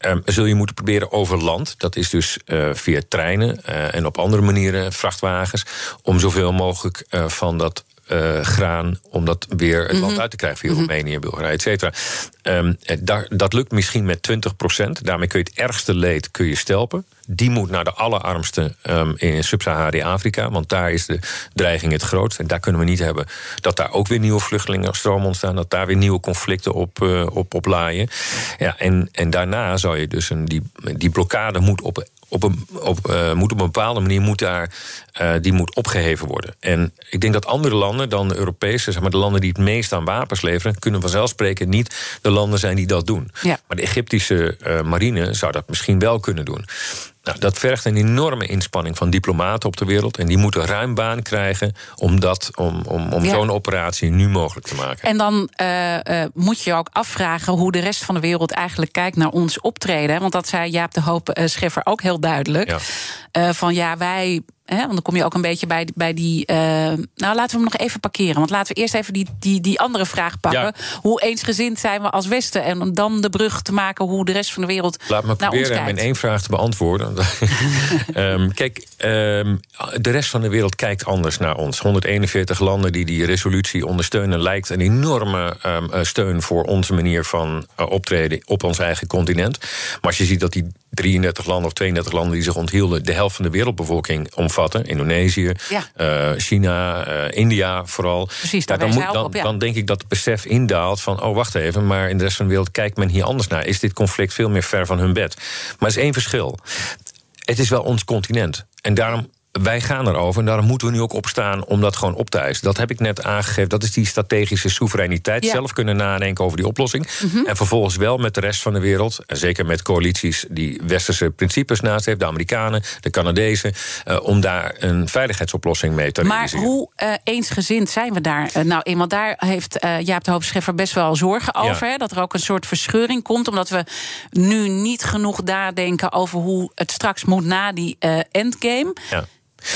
S2: um, zul je moeten proberen over land. Dat is dus via treinen en op andere manieren vrachtwagens, om zoveel mogelijk van dat uh, graan om dat weer het land mhm. uit te krijgen via mm -hmm. Roemenië, Bulgarije, et cetera. Um, daar, dat lukt misschien met 20 procent. Daarmee kun je het ergste leed kun je stelpen. Die moet naar de allerarmste um, in Sub-Sahari-Afrika, want daar is de dreiging het grootst. En daar kunnen we niet hebben dat daar ook weer nieuwe vluchtelingenstromen ontstaan, dat daar weer nieuwe conflicten op, uh, op, op laaien. Ja, en, en daarna zou je dus een, die, die blokkade moet op op een, op, uh, moet op een bepaalde manier moet daar, uh, die moet opgeheven worden. En ik denk dat andere landen dan de Europese, zeg maar de landen die het meest aan wapens leveren, kunnen vanzelfsprekend niet de landen zijn die dat doen.
S1: Ja.
S2: Maar de Egyptische uh, marine zou dat misschien wel kunnen doen. Nou, dat vergt een enorme inspanning van diplomaten op de wereld. En die moeten ruim baan krijgen om, dat, om, om, om ja. zo'n operatie nu mogelijk te maken.
S1: En dan uh, uh, moet je je ook afvragen hoe de rest van de wereld eigenlijk kijkt naar ons optreden. Want dat zei Jaap de Hoop uh, Scheffer ook heel duidelijk. Ja. van ja, wij Hè, want dan kom je ook een beetje bij, bij die. Uh, nou, laten we hem nog even parkeren. Want laten we eerst even die, die, die andere vraag pakken. Ja. Hoe eensgezind zijn we als Westen? En om dan de brug te maken hoe de rest van de wereld.
S2: Laat me proberen hem in één vraag te beantwoorden. um, kijk, um, de rest van de wereld kijkt anders naar ons. 141 landen die die resolutie ondersteunen, lijkt een enorme um, steun voor onze manier van uh, optreden op ons eigen continent. Maar als je ziet dat die 33 landen of 32 landen die zich onthielden, de helft van de wereldbevolking omvatten. Indonesië,
S1: ja.
S2: uh, China, uh, India vooral.
S1: Precies,
S2: ja, dan, moet, dan, op, ja. dan, denk ik dat het besef indaalt van: oh, wacht even, maar in de rest van de wereld kijkt men hier anders naar. Is dit conflict veel meer ver van hun bed? Maar er is één verschil. Het is wel ons continent. En daarom wij gaan erover en daarom moeten we nu ook opstaan om dat gewoon op te eisen. Dat heb ik net aangegeven. Dat is die strategische soevereiniteit. Ja. Zelf kunnen nadenken over die oplossing. Mm -hmm. En vervolgens wel met de rest van de wereld, en zeker met coalities die westerse principes naast heeft, de Amerikanen, de Canadezen, uh, om daar een veiligheidsoplossing mee te
S1: maar
S2: realiseren.
S1: Maar hoe uh, eensgezind zijn we daar uh, nou eenmaal? Daar heeft Jaap de Hoop Scheffer best wel zorgen over. Ja. Hè, dat er ook een soort verscheuring komt, omdat we nu niet genoeg nadenken over hoe het straks moet na die endgame.
S2: Ja.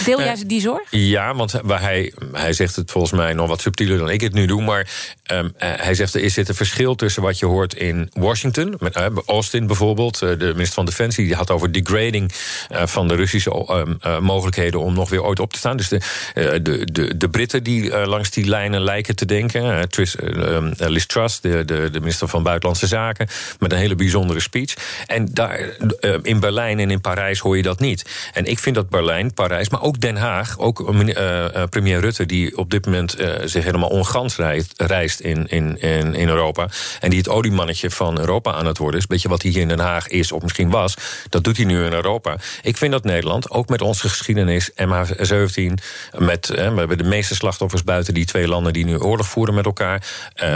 S1: Deel jij die zorg?
S2: Ja, want waar hij, hij zegt het volgens mij nog wat subtieler dan ik het nu doe. Maar um, uh, hij zegt er zit een verschil tussen wat je hoort in Washington. Met, uh, Austin bijvoorbeeld, de minister van Defensie, die had over degrading van de Russische um, mogelijkheden om nog weer ooit op te staan. Dus de, de, de, de Britten die langs die lijnen lijken te denken. Tris, um, Liz Truss, de, de, de minister van Buitenlandse Zaken, met een hele bijzondere speech. En daar in Berlijn en in Parijs hoor je dat niet. En ik vind dat Berlijn, Parijs, maar ook Den Haag, ook uh, premier Rutte, die op dit moment uh, zich helemaal ongans reist, in, in, Europa. En die het oliemannetje van Europa aan het worden is. Beetje wat hij hier in Den Haag is, of misschien was. Dat doet hij nu in Europa. Ik vind dat Nederland, ook met onze geschiedenis, MH17, met, we hebben de meeste slachtoffers buiten die twee landen die nu oorlog voeren met elkaar.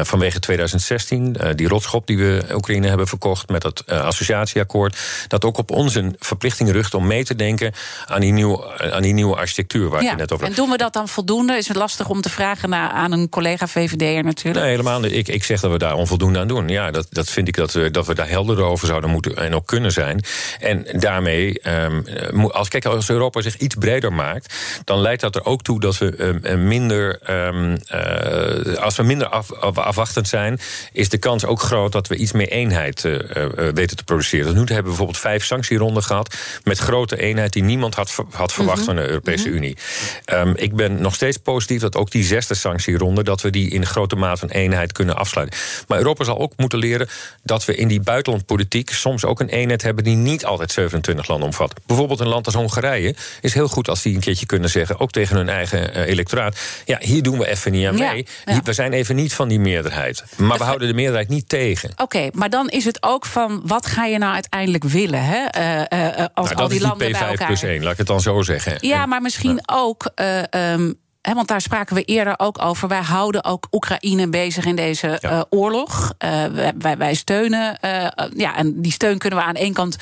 S2: vanwege 2016, die rotschop die we Oekraïne hebben verkocht met het associatieakkoord. Dat ook op ons een verplichting rucht om mee te denken aan die nieuwe, aan die nieuwe architectuur waar
S1: ja.
S2: je net over
S1: En doen we dat dan voldoende? Is het lastig om te vragen naar, aan een collega VVD'er natuurlijk?
S2: Nee, helemaal niet. Ik, ik zeg dat we daar onvoldoende aan doen. Ja, dat, dat vind ik dat we, dat we daar helder over zouden moeten en ook kunnen zijn. En daarmee, um, als, kijk, als Europa zich iets breder maakt, dan leidt dat er ook toe dat we um, minder. Um, uh, als we minder af, afwachtend zijn, is de kans ook groot dat we iets meer eenheid uh, uh, weten te produceren. Dus nu hebben we bijvoorbeeld vijf sanctieronden gehad met grote eenheid die niemand had, had verwacht mm -hmm. Van de Europese mm -hmm. Unie. Um, ik ben nog steeds positief dat ook die zesde sanctieronde, dat we die in grote mate van eenheid kunnen afsluiten. Maar Europa zal ook moeten leren dat we in die buitenlandpolitiek soms ook een eenheid hebben die niet altijd 27 landen omvat. Bijvoorbeeld een land als Hongarije is heel goed als die een keertje kunnen zeggen, ook tegen hun eigen uh, electoraat. Ja, hier doen we even niet aan mee. Ja. We zijn even niet van die meerderheid. Maar dat we houden de meerderheid niet tegen.
S1: Oké, okay, maar dan is het ook van wat ga je nou uiteindelijk willen? Hè? Uh, uh, als
S2: nou,
S1: al die
S2: is
S1: landen
S2: die P5
S1: bij elkaar.
S2: plus 1, laat ik het dan zo zeggen.
S1: Ja, maar misschien ook. Um, want daar spraken we eerder ook over. Wij houden ook Oekraïne bezig in deze eh, oorlog. Uh, wij, wij, steunen. Uh, ja, en die steun kunnen we aan één kant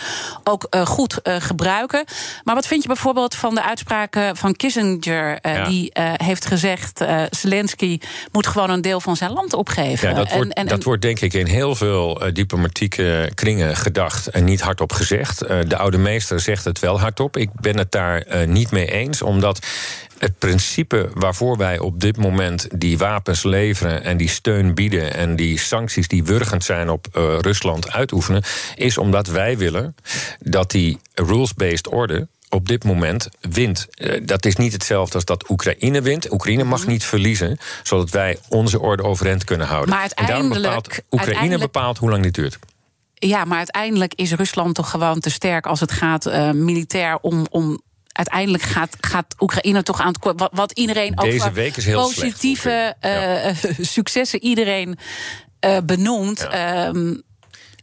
S1: ook goed gebruiken. Maar wat vind je bijvoorbeeld van de uitspraken van Kissinger? Die heeft gezegd: Zelensky moet gewoon een deel van zijn land opgeven.
S2: Ja, dat, wordt, en, en, dat wordt denk ik in heel veel diplomatieke kringen gedacht en niet hardop gezegd. de oude meester zegt het wel hardop. Ik ben het daar niet mee eens, omdat het principe waarvoor wij op dit moment die wapens leveren en die steun bieden en die sancties die wurgend zijn op uh, Rusland uitoefenen, is omdat wij willen dat die rules-based order op dit moment wint. Uh, dat is niet hetzelfde als dat Oekraïne wint. Oekraïne mag mhm. niet verliezen, zodat wij onze orde overeind kunnen houden.
S1: Maar uiteindelijk,
S2: en daarom bepaalt Oekraïne bepaalt hoe lang dit duurt.
S1: Ja, maar uiteindelijk is Rusland toch gewoon te sterk als het gaat uh, militair om, om uiteindelijk gaat, gaat Oekraïne toch aan het. Wat, wat iedereen
S2: Deze over week is heel
S1: positieve uh, successen iedereen uh, benoemt. Ja. Um,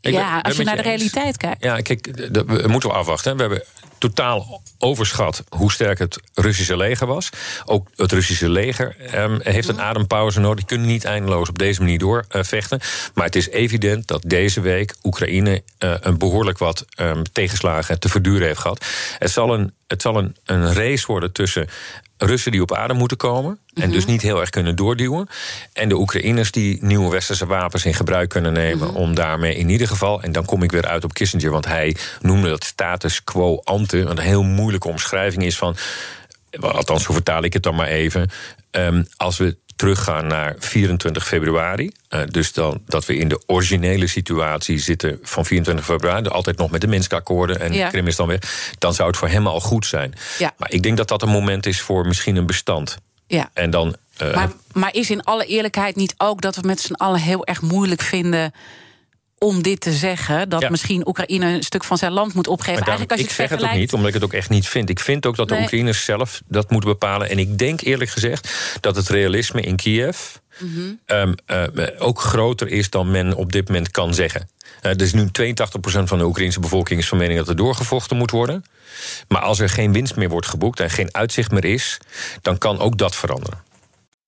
S1: ja, als je naar de realiteit kijkt.
S2: Ja, kijk, we moeten we afwachten. We hebben totaal overschat hoe sterk het Russische leger was. Ook het Russische leger um, heeft een adempauze nodig. Die kunnen niet eindeloos op deze manier doorvechten. Uh, maar het is evident dat deze week Oekraïne uh, een behoorlijk wat um, tegenslagen te verduren heeft gehad. Het zal een, het zal een, een race worden tussen Russen die op adem moeten komen. En dus mhm. niet heel erg kunnen doorduwen. En de Oekraïners die nieuwe westerse wapens in gebruik kunnen nemen. Mhm. Om daarmee in ieder geval. En dan kom ik weer uit op Kissinger. Want hij noemde dat status quo ante. Een heel moeilijke omschrijving is van. Althans, zo vertaal ik het dan maar even. Um, als we teruggaan naar 24 februari. Uh, dus dan dat we in de originele situatie zitten van 24 februari. Altijd nog met de Minsk-akkoorden en ja. Krim is dan weg. Dan zou het voor hem al goed zijn. Ja. Maar ik denk dat dat een moment is voor misschien een bestand.
S1: Ja.
S2: En dan,
S1: uh, maar, maar is in alle eerlijkheid niet ook dat we met z'n allen heel erg moeilijk vinden om dit te zeggen. Dat misschien Oekraïne een stuk van zijn land moet opgeven. Eigenlijk als
S2: je
S1: ik
S2: zeg het ook niet, omdat ik het ook echt niet vind. Ik vind ook dat de Oekraïners zelf dat moeten bepalen. En ik denk eerlijk gezegd dat het realisme in Kiev... Mm -hmm. um, uh, ook groter is dan men op dit moment kan zeggen. Uh, dus nu 82% van de Oekraïnse bevolking is van mening dat er doorgevochten moet worden. Maar als er geen winst meer wordt geboekt en geen uitzicht meer is, dan kan ook dat veranderen.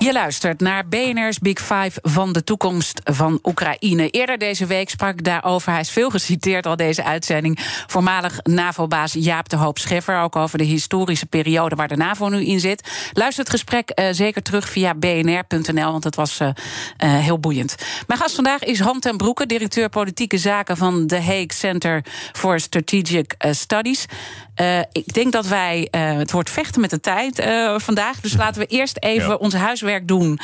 S1: Je luistert naar BNR's Big Five van de toekomst van Oekraïne. Eerder deze week sprak daarover. Hij is veel geciteerd al deze uitzending. Voormalig NAVO-baas Jaap de Hoop Scheffer. Ook over de historische periode waar de NAVO nu in zit. Luister het gesprek uh, zeker terug via bnr.nl, want het was uh, uh, heel boeiend. Mijn gast vandaag is Han ten Broeke, directeur politieke zaken van The Hague Center for Strategic Studies. Ik denk dat wij het wordt vechten met de tijd vandaag. Dus laten we eerst even ja. onze huiswerk doen.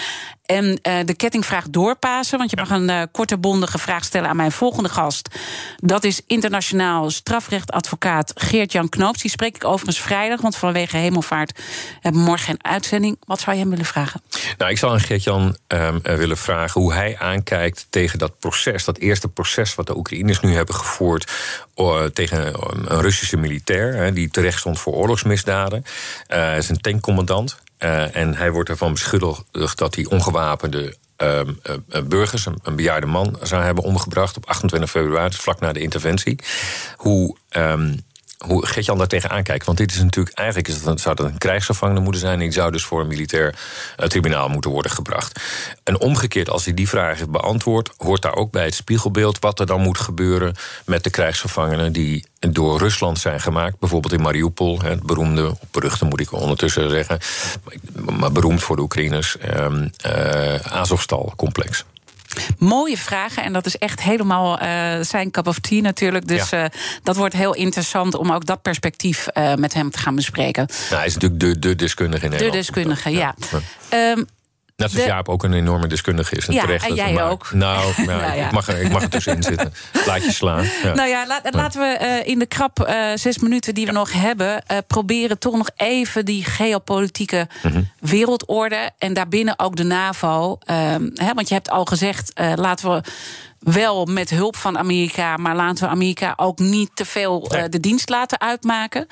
S1: En de kettingvraag doorpassen. Want je mag een korte bondige vraag stellen aan mijn volgende gast. Dat is internationaal strafrechtadvocaat Geert-Jan Knoops. Die spreek ik overigens vrijdag, want vanwege hemelvaart hebben we morgen geen uitzending. Wat zou je hem willen vragen?
S2: Nou, ik zou aan Geert-Jan um, willen vragen hoe hij aankijkt tegen dat proces. Dat eerste proces wat de Oekraïners nu hebben gevoerd tegen een Russische militair. Die terecht stond voor oorlogsmisdaden. Uh, is een tankcommandant. Uh, en hij wordt ervan beschuldigd dat hij ongewapende uh, uh, burgers, een, bejaarde man, zou hebben omgebracht op 28 februari, dus vlak na de interventie. Hoe um, hoe Gert-Jan daar tegenaan kijkt. Want dit is natuurlijk, eigenlijk is het, zou dat een krijgsgevangene moeten zijn. En die zou dus voor een militair uh, tribunaal moeten worden gebracht. En omgekeerd, als hij die vraag heeft beantwoord, hoort daar ook bij het spiegelbeeld wat er dan moet gebeuren met de krijgsgevangenen die door Rusland zijn gemaakt. Bijvoorbeeld in Mariupol, het beroemde, beruchte moet ik ondertussen zeggen, maar beroemd voor de Oekraïners, uh, uh, Azovstal-complex.
S1: Mooie vragen. En dat is echt helemaal uh, zijn cup of tea natuurlijk. Dus ja. uh, dat wordt heel interessant om ook dat perspectief uh, met hem te gaan bespreken.
S2: Nou, hij is natuurlijk de, de deskundige in Nederland.
S1: De deskundige, ja. ja. Um,
S2: Net
S1: de-
S2: Jaap ook een enorme deskundige is. En
S1: Ja,
S2: terecht
S1: en jij ook.
S2: Nou, nou,
S1: Nou ja.
S2: Ik, mag er, ik mag er tussenin zitten. Plaatje slaan. Ja.
S1: Nou ja, laat- laten we eh, in de krap eh, zes minuten die we nog hebben... eh, proberen toch nog even die geopolitieke
S2: Mhm.
S1: wereldorde... en daarbinnen ook de NAVO. ehm, hè, want je hebt al gezegd, laten we wel met hulp van Amerika... maar laten we Amerika ook niet te veel de dienst laten uitmaken.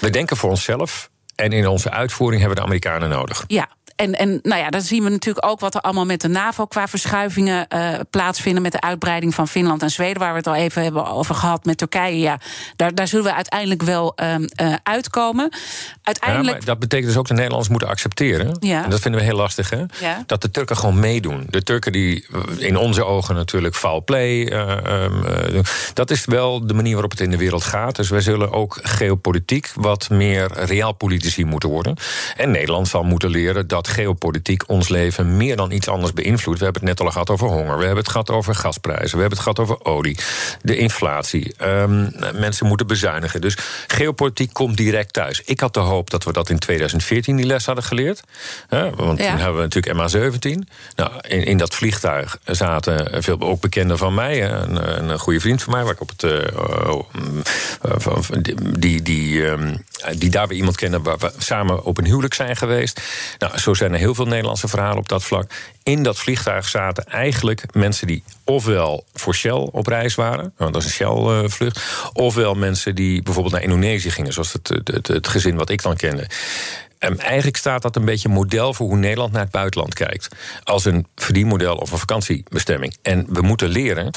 S2: We denken voor onszelf. En in onze uitvoering hebben we de Amerikanen nodig.
S1: Ja. En, en nou ja, dan zien we natuurlijk ook wat er allemaal met de NAVO qua verschuivingen eh, plaatsvinden. Met de uitbreiding van Finland en Zweden, waar we het al even hebben over gehad. Met Turkije, ja, daar, daar zullen we uiteindelijk wel ehm, eh, uitkomen.
S2: Ja,
S1: Uiteindelijk.
S2: maar dat betekent dus ook dat de Nederlanders moeten accepteren.
S1: Ja.
S2: En dat vinden we heel lastig, hè?
S1: Ja.
S2: Dat de Turken gewoon meedoen. De Turken die eh, in onze ogen natuurlijk foul play. eh, ehm, eh, dat is wel de manier waarop het in de wereld gaat. Dus wij zullen ook geopolitiek wat meer realpolitici moeten worden. En Nederland zal moeten leren dat geopolitiek ons leven meer dan iets anders beïnvloedt. We hebben het net al gehad over honger. We hebben het gehad over gasprijzen. We hebben het gehad over olie. De inflatie. Ehm, mensen moeten bezuinigen. Dus geopolitiek komt direct thuis. Ik had de hoop dat we dat in 2014 die les hadden geleerd. Hè, want
S1: Ja.
S2: toen hebben we natuurlijk MH17. Nou, in, in dat vliegtuig zaten veel ook bekenden van mij. hè, Een, een goede vriend van mij, waar ik op het. eh, oh, mm, eh, die, die, ehm, die daar weer iemand kennen waar we samen op een huwelijk zijn geweest. Nou, zo zijn er heel veel Nederlandse verhalen op dat vlak. In dat vliegtuig zaten eigenlijk mensen die ofwel voor Shell op reis waren, want dat is een Shell-vlucht, ofwel mensen die bijvoorbeeld naar Indonesië gingen, zoals het, het gezin wat ik dan kende. En eigenlijk staat dat een beetje model voor hoe Nederland naar het buitenland kijkt. Als een verdienmodel of een vakantiebestemming. En we moeten leren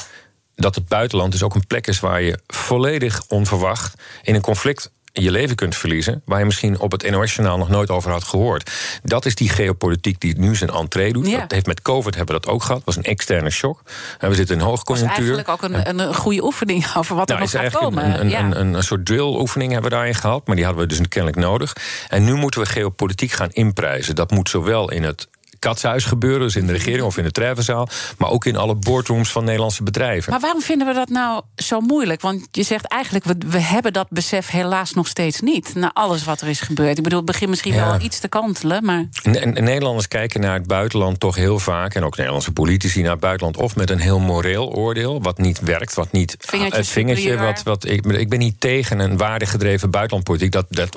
S2: dat het buitenland dus ook een plek is waar je volledig onverwacht in een conflict je leven kunt verliezen, waar je misschien op het NOS-journaal nog nooit over had gehoord. Dat is die geopolitiek die nu zijn entree doet.
S1: Ja.
S2: Dat heeft met COVID hebben we dat ook gehad. Dat was een externe shock. En we zitten in hoogconjunctuur.
S1: eigenlijk ook een, een, een goede oefening over wat er
S2: Nou,
S1: nog
S2: is
S1: gaat komen.
S2: een, een,
S1: ja.
S2: een, een, een soort drill-oefening hebben we daarin gehad. Maar die hadden we dus kennelijk nodig. En nu moeten we geopolitiek gaan inprijzen. Dat moet zowel in het katshuis gebeuren, dus in de regering of in de treffenzaal. Maar ook in alle boardrooms van Nederlandse bedrijven.
S1: Maar waarom vinden we dat nou zo moeilijk? Want je zegt eigenlijk, we, we hebben dat besef helaas nog steeds niet. Na alles wat er is gebeurd. Ik bedoel, het begint misschien
S2: Ja.
S1: wel iets te kantelen, maar...
S2: En, en Nederlanders kijken naar het buitenland toch heel vaak, en ook Nederlandse politici naar het buitenland, of met een heel moreel oordeel, wat niet werkt, wat niet.
S1: Vingertje
S2: het vingertje, wat, wat ik, ik ben niet tegen een waardegedreven buitenlandpolitiek. Dat, dat,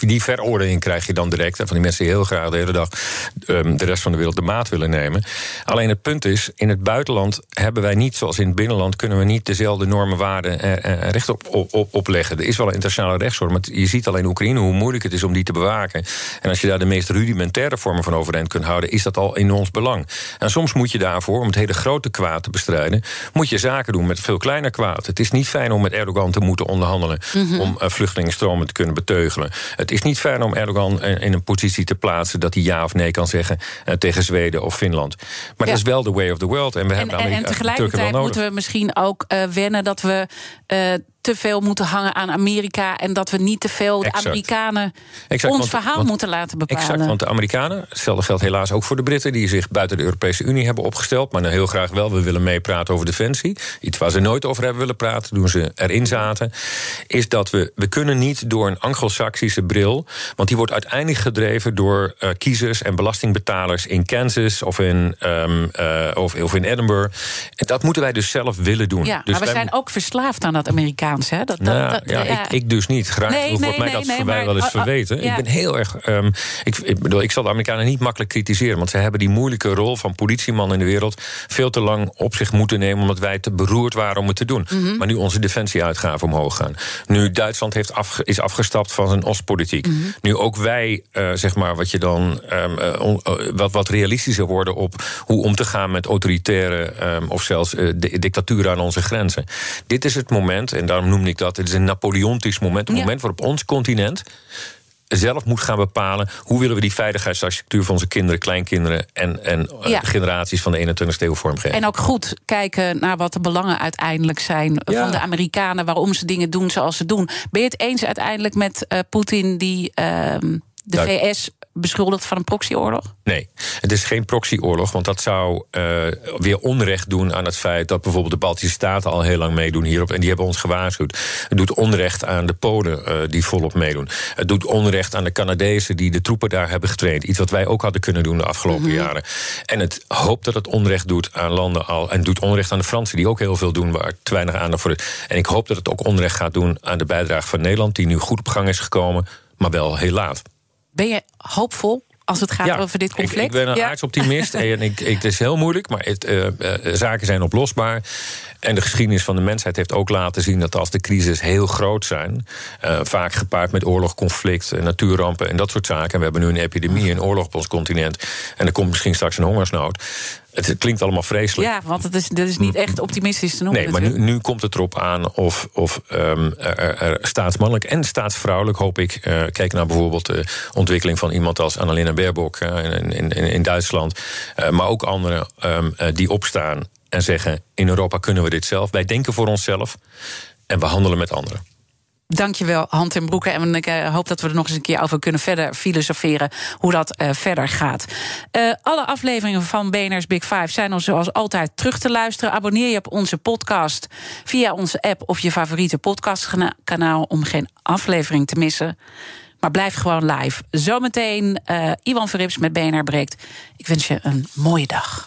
S2: die veroordeling krijg je dan direct. hè, Van die mensen die heel graag de hele dag ehm, de rest van de wereld de maat willen nemen. Alleen het punt is, in het buitenland hebben wij niet, zoals in het binnenland, kunnen we niet dezelfde normen, waarden eh, eh, recht op, op, op- opleggen. Er is wel een internationale rechtsorde, maar je ziet alleen in Oekraïne hoe moeilijk het is om die te bewaken. En als je daar de meest rudimentaire vormen van overeind kunt houden, is dat al in ons belang. En soms moet je daarvoor, om het hele grote kwaad te bestrijden, moet je zaken doen met veel kleiner kwaad. Het is niet fijn om met Erdogan te moeten onderhandelen om eh, vluchtelingenstromen te kunnen beteugelen. Het is niet fijn om Erdogan eh, in een positie te plaatsen dat hij ja of nee kan zeggen eh, tegen Zweden of Finland. Maar
S1: Ja.
S2: dat is wel de way of the world. En we
S1: En,
S2: hebben
S1: en, en tegelijkertijd moeten we misschien ook eh, wennen dat we eh, te veel moeten hangen aan Amerika. En dat we niet te veel de
S2: Exact.
S1: Amerikanen
S2: Exact,
S1: ons
S2: want-
S1: verhaal
S2: want-
S1: moeten laten bepalen.
S2: Exact, want de Amerikanen, hetzelfde geldt helaas ook voor de Britten... die zich buiten de Europese Unie hebben opgesteld... maar dan heel graag wel, we willen meepraten over defensie. Iets waar ze nooit over hebben willen praten, toen ze erin zaten... is dat we, we kunnen niet door een anglo-saxische bril... want die wordt uiteindelijk gedreven door eh, kiezers en belastingbetalers... in Kansas of in, ehm, eh, of, of in Edinburgh. En dat moeten wij dus zelf willen doen.
S1: ja,
S2: dus
S1: maar we zijn ook verslaafd aan dat Amerikaans. Hè? Dat, dat,
S2: nou,
S1: dat-
S2: ja, Ik, ik dus niet. Graag
S1: Nee,
S2: wordt
S1: nee,
S2: mij
S1: nee,
S2: dat voor mij wel eens
S1: oh, oh,
S2: verweten.
S1: ja.
S2: Ik ben heel erg. ehm, ik, ik bedoel, ik zal de Amerikanen niet makkelijk kritiseren, want ze hebben die moeilijke rol van politieman in de wereld veel te lang op zich moeten nemen, omdat wij te beroerd waren om het te doen.
S1: Mhm.
S2: Maar nu onze defensieuitgaven omhoog gaan. Nu Duitsland heeft is afgestapt van zijn Oostpolitiek.
S1: Mhm.
S2: Nu ook wij, eh, zeg maar, wat je dan ehm, eh, eh, wat, wat realistischer worden op hoe om te gaan met autoritaire ehm, of zelfs di- dictaturen aan onze grenzen. Dit is het moment, en daarom noemde ik dat, het is een Napoleontisch moment, een
S1: Ja.
S2: moment waarop ons continent zelf moet gaan bepalen hoe willen we die veiligheidsarchitectuur van onze kinderen, kleinkinderen en, en eh,
S1: Ja.
S2: generaties van de 21ste eeuw vormgeven.
S1: En ook goed kijken naar wat de belangen uiteindelijk zijn
S2: Ja.
S1: van de Amerikanen, waarom ze dingen doen zoals ze doen. Ben je het eens uiteindelijk met eh, Poetin die. ehm, de VS beschuldigt van een proxyoorlog?
S2: Nee, het is geen proxyoorlog, want dat zou eh, weer onrecht doen aan het feit dat bijvoorbeeld de Baltische Staten al heel lang meedoen hierop en die hebben ons gewaarschuwd. Het doet onrecht aan de Polen eh, die volop meedoen. Het doet onrecht aan de Canadezen die de troepen daar hebben getraind. Iets wat wij ook hadden kunnen doen de afgelopen jaren. En het hoopt dat het onrecht doet aan landen al. En doet onrecht aan de Fransen, die ook heel veel doen waar te weinig aandacht voor is. En ik hoop dat het ook onrecht gaat doen aan de bijdrage van Nederland, die nu goed op gang is gekomen, maar wel heel laat.
S1: Ben je hoopvol als het gaat over dit
S2: ik-
S1: conflict?
S2: Ik, ben een
S1: Ja.
S2: aardsoptimist en ik, ik, het is heel moeilijk, maar het, eh, eh, zaken zijn oplosbaar. En de geschiedenis van de mensheid heeft ook laten zien dat als de crisis heel groot zijn, eh, vaak gepaard met oorlog, conflict, eh, natuurrampen en dat soort zaken. En we hebben nu een epidemie, een oorlog op ons continent. En er komt misschien straks een hongersnood. Het klinkt allemaal vreselijk.
S1: Ja, want het is, dat is niet echt optimistisch te noemen.
S2: Nee, maar nu, komt het erop aan of, of ehm, er, er staatsmannelijk en staatsvrouwelijk, hoop ik. eh, kijk naar bijvoorbeeld de ontwikkeling van iemand als Annalena Baerbock eh, in, in, in, Duitsland. eh, maar ook anderen ehm, eh, die opstaan en zeggen: in Europa kunnen we dit zelf. Wij denken voor onszelf en we handelen met anderen.
S1: Dankjewel, Hand en Broeken. En ik eh, hoop dat we er nog eens een keer over kunnen verder filosoferen hoe dat eh, verder gaat. Eh, alle afleveringen van BNR's Big Five zijn al zoals altijd terug te luisteren. Abonneer je op onze podcast via onze app of je favoriete podcastkanaal om geen aflevering te missen. Maar blijf gewoon live. Zometeen Iwan Verrips met BNR breekt. Ik wens je een mooie dag.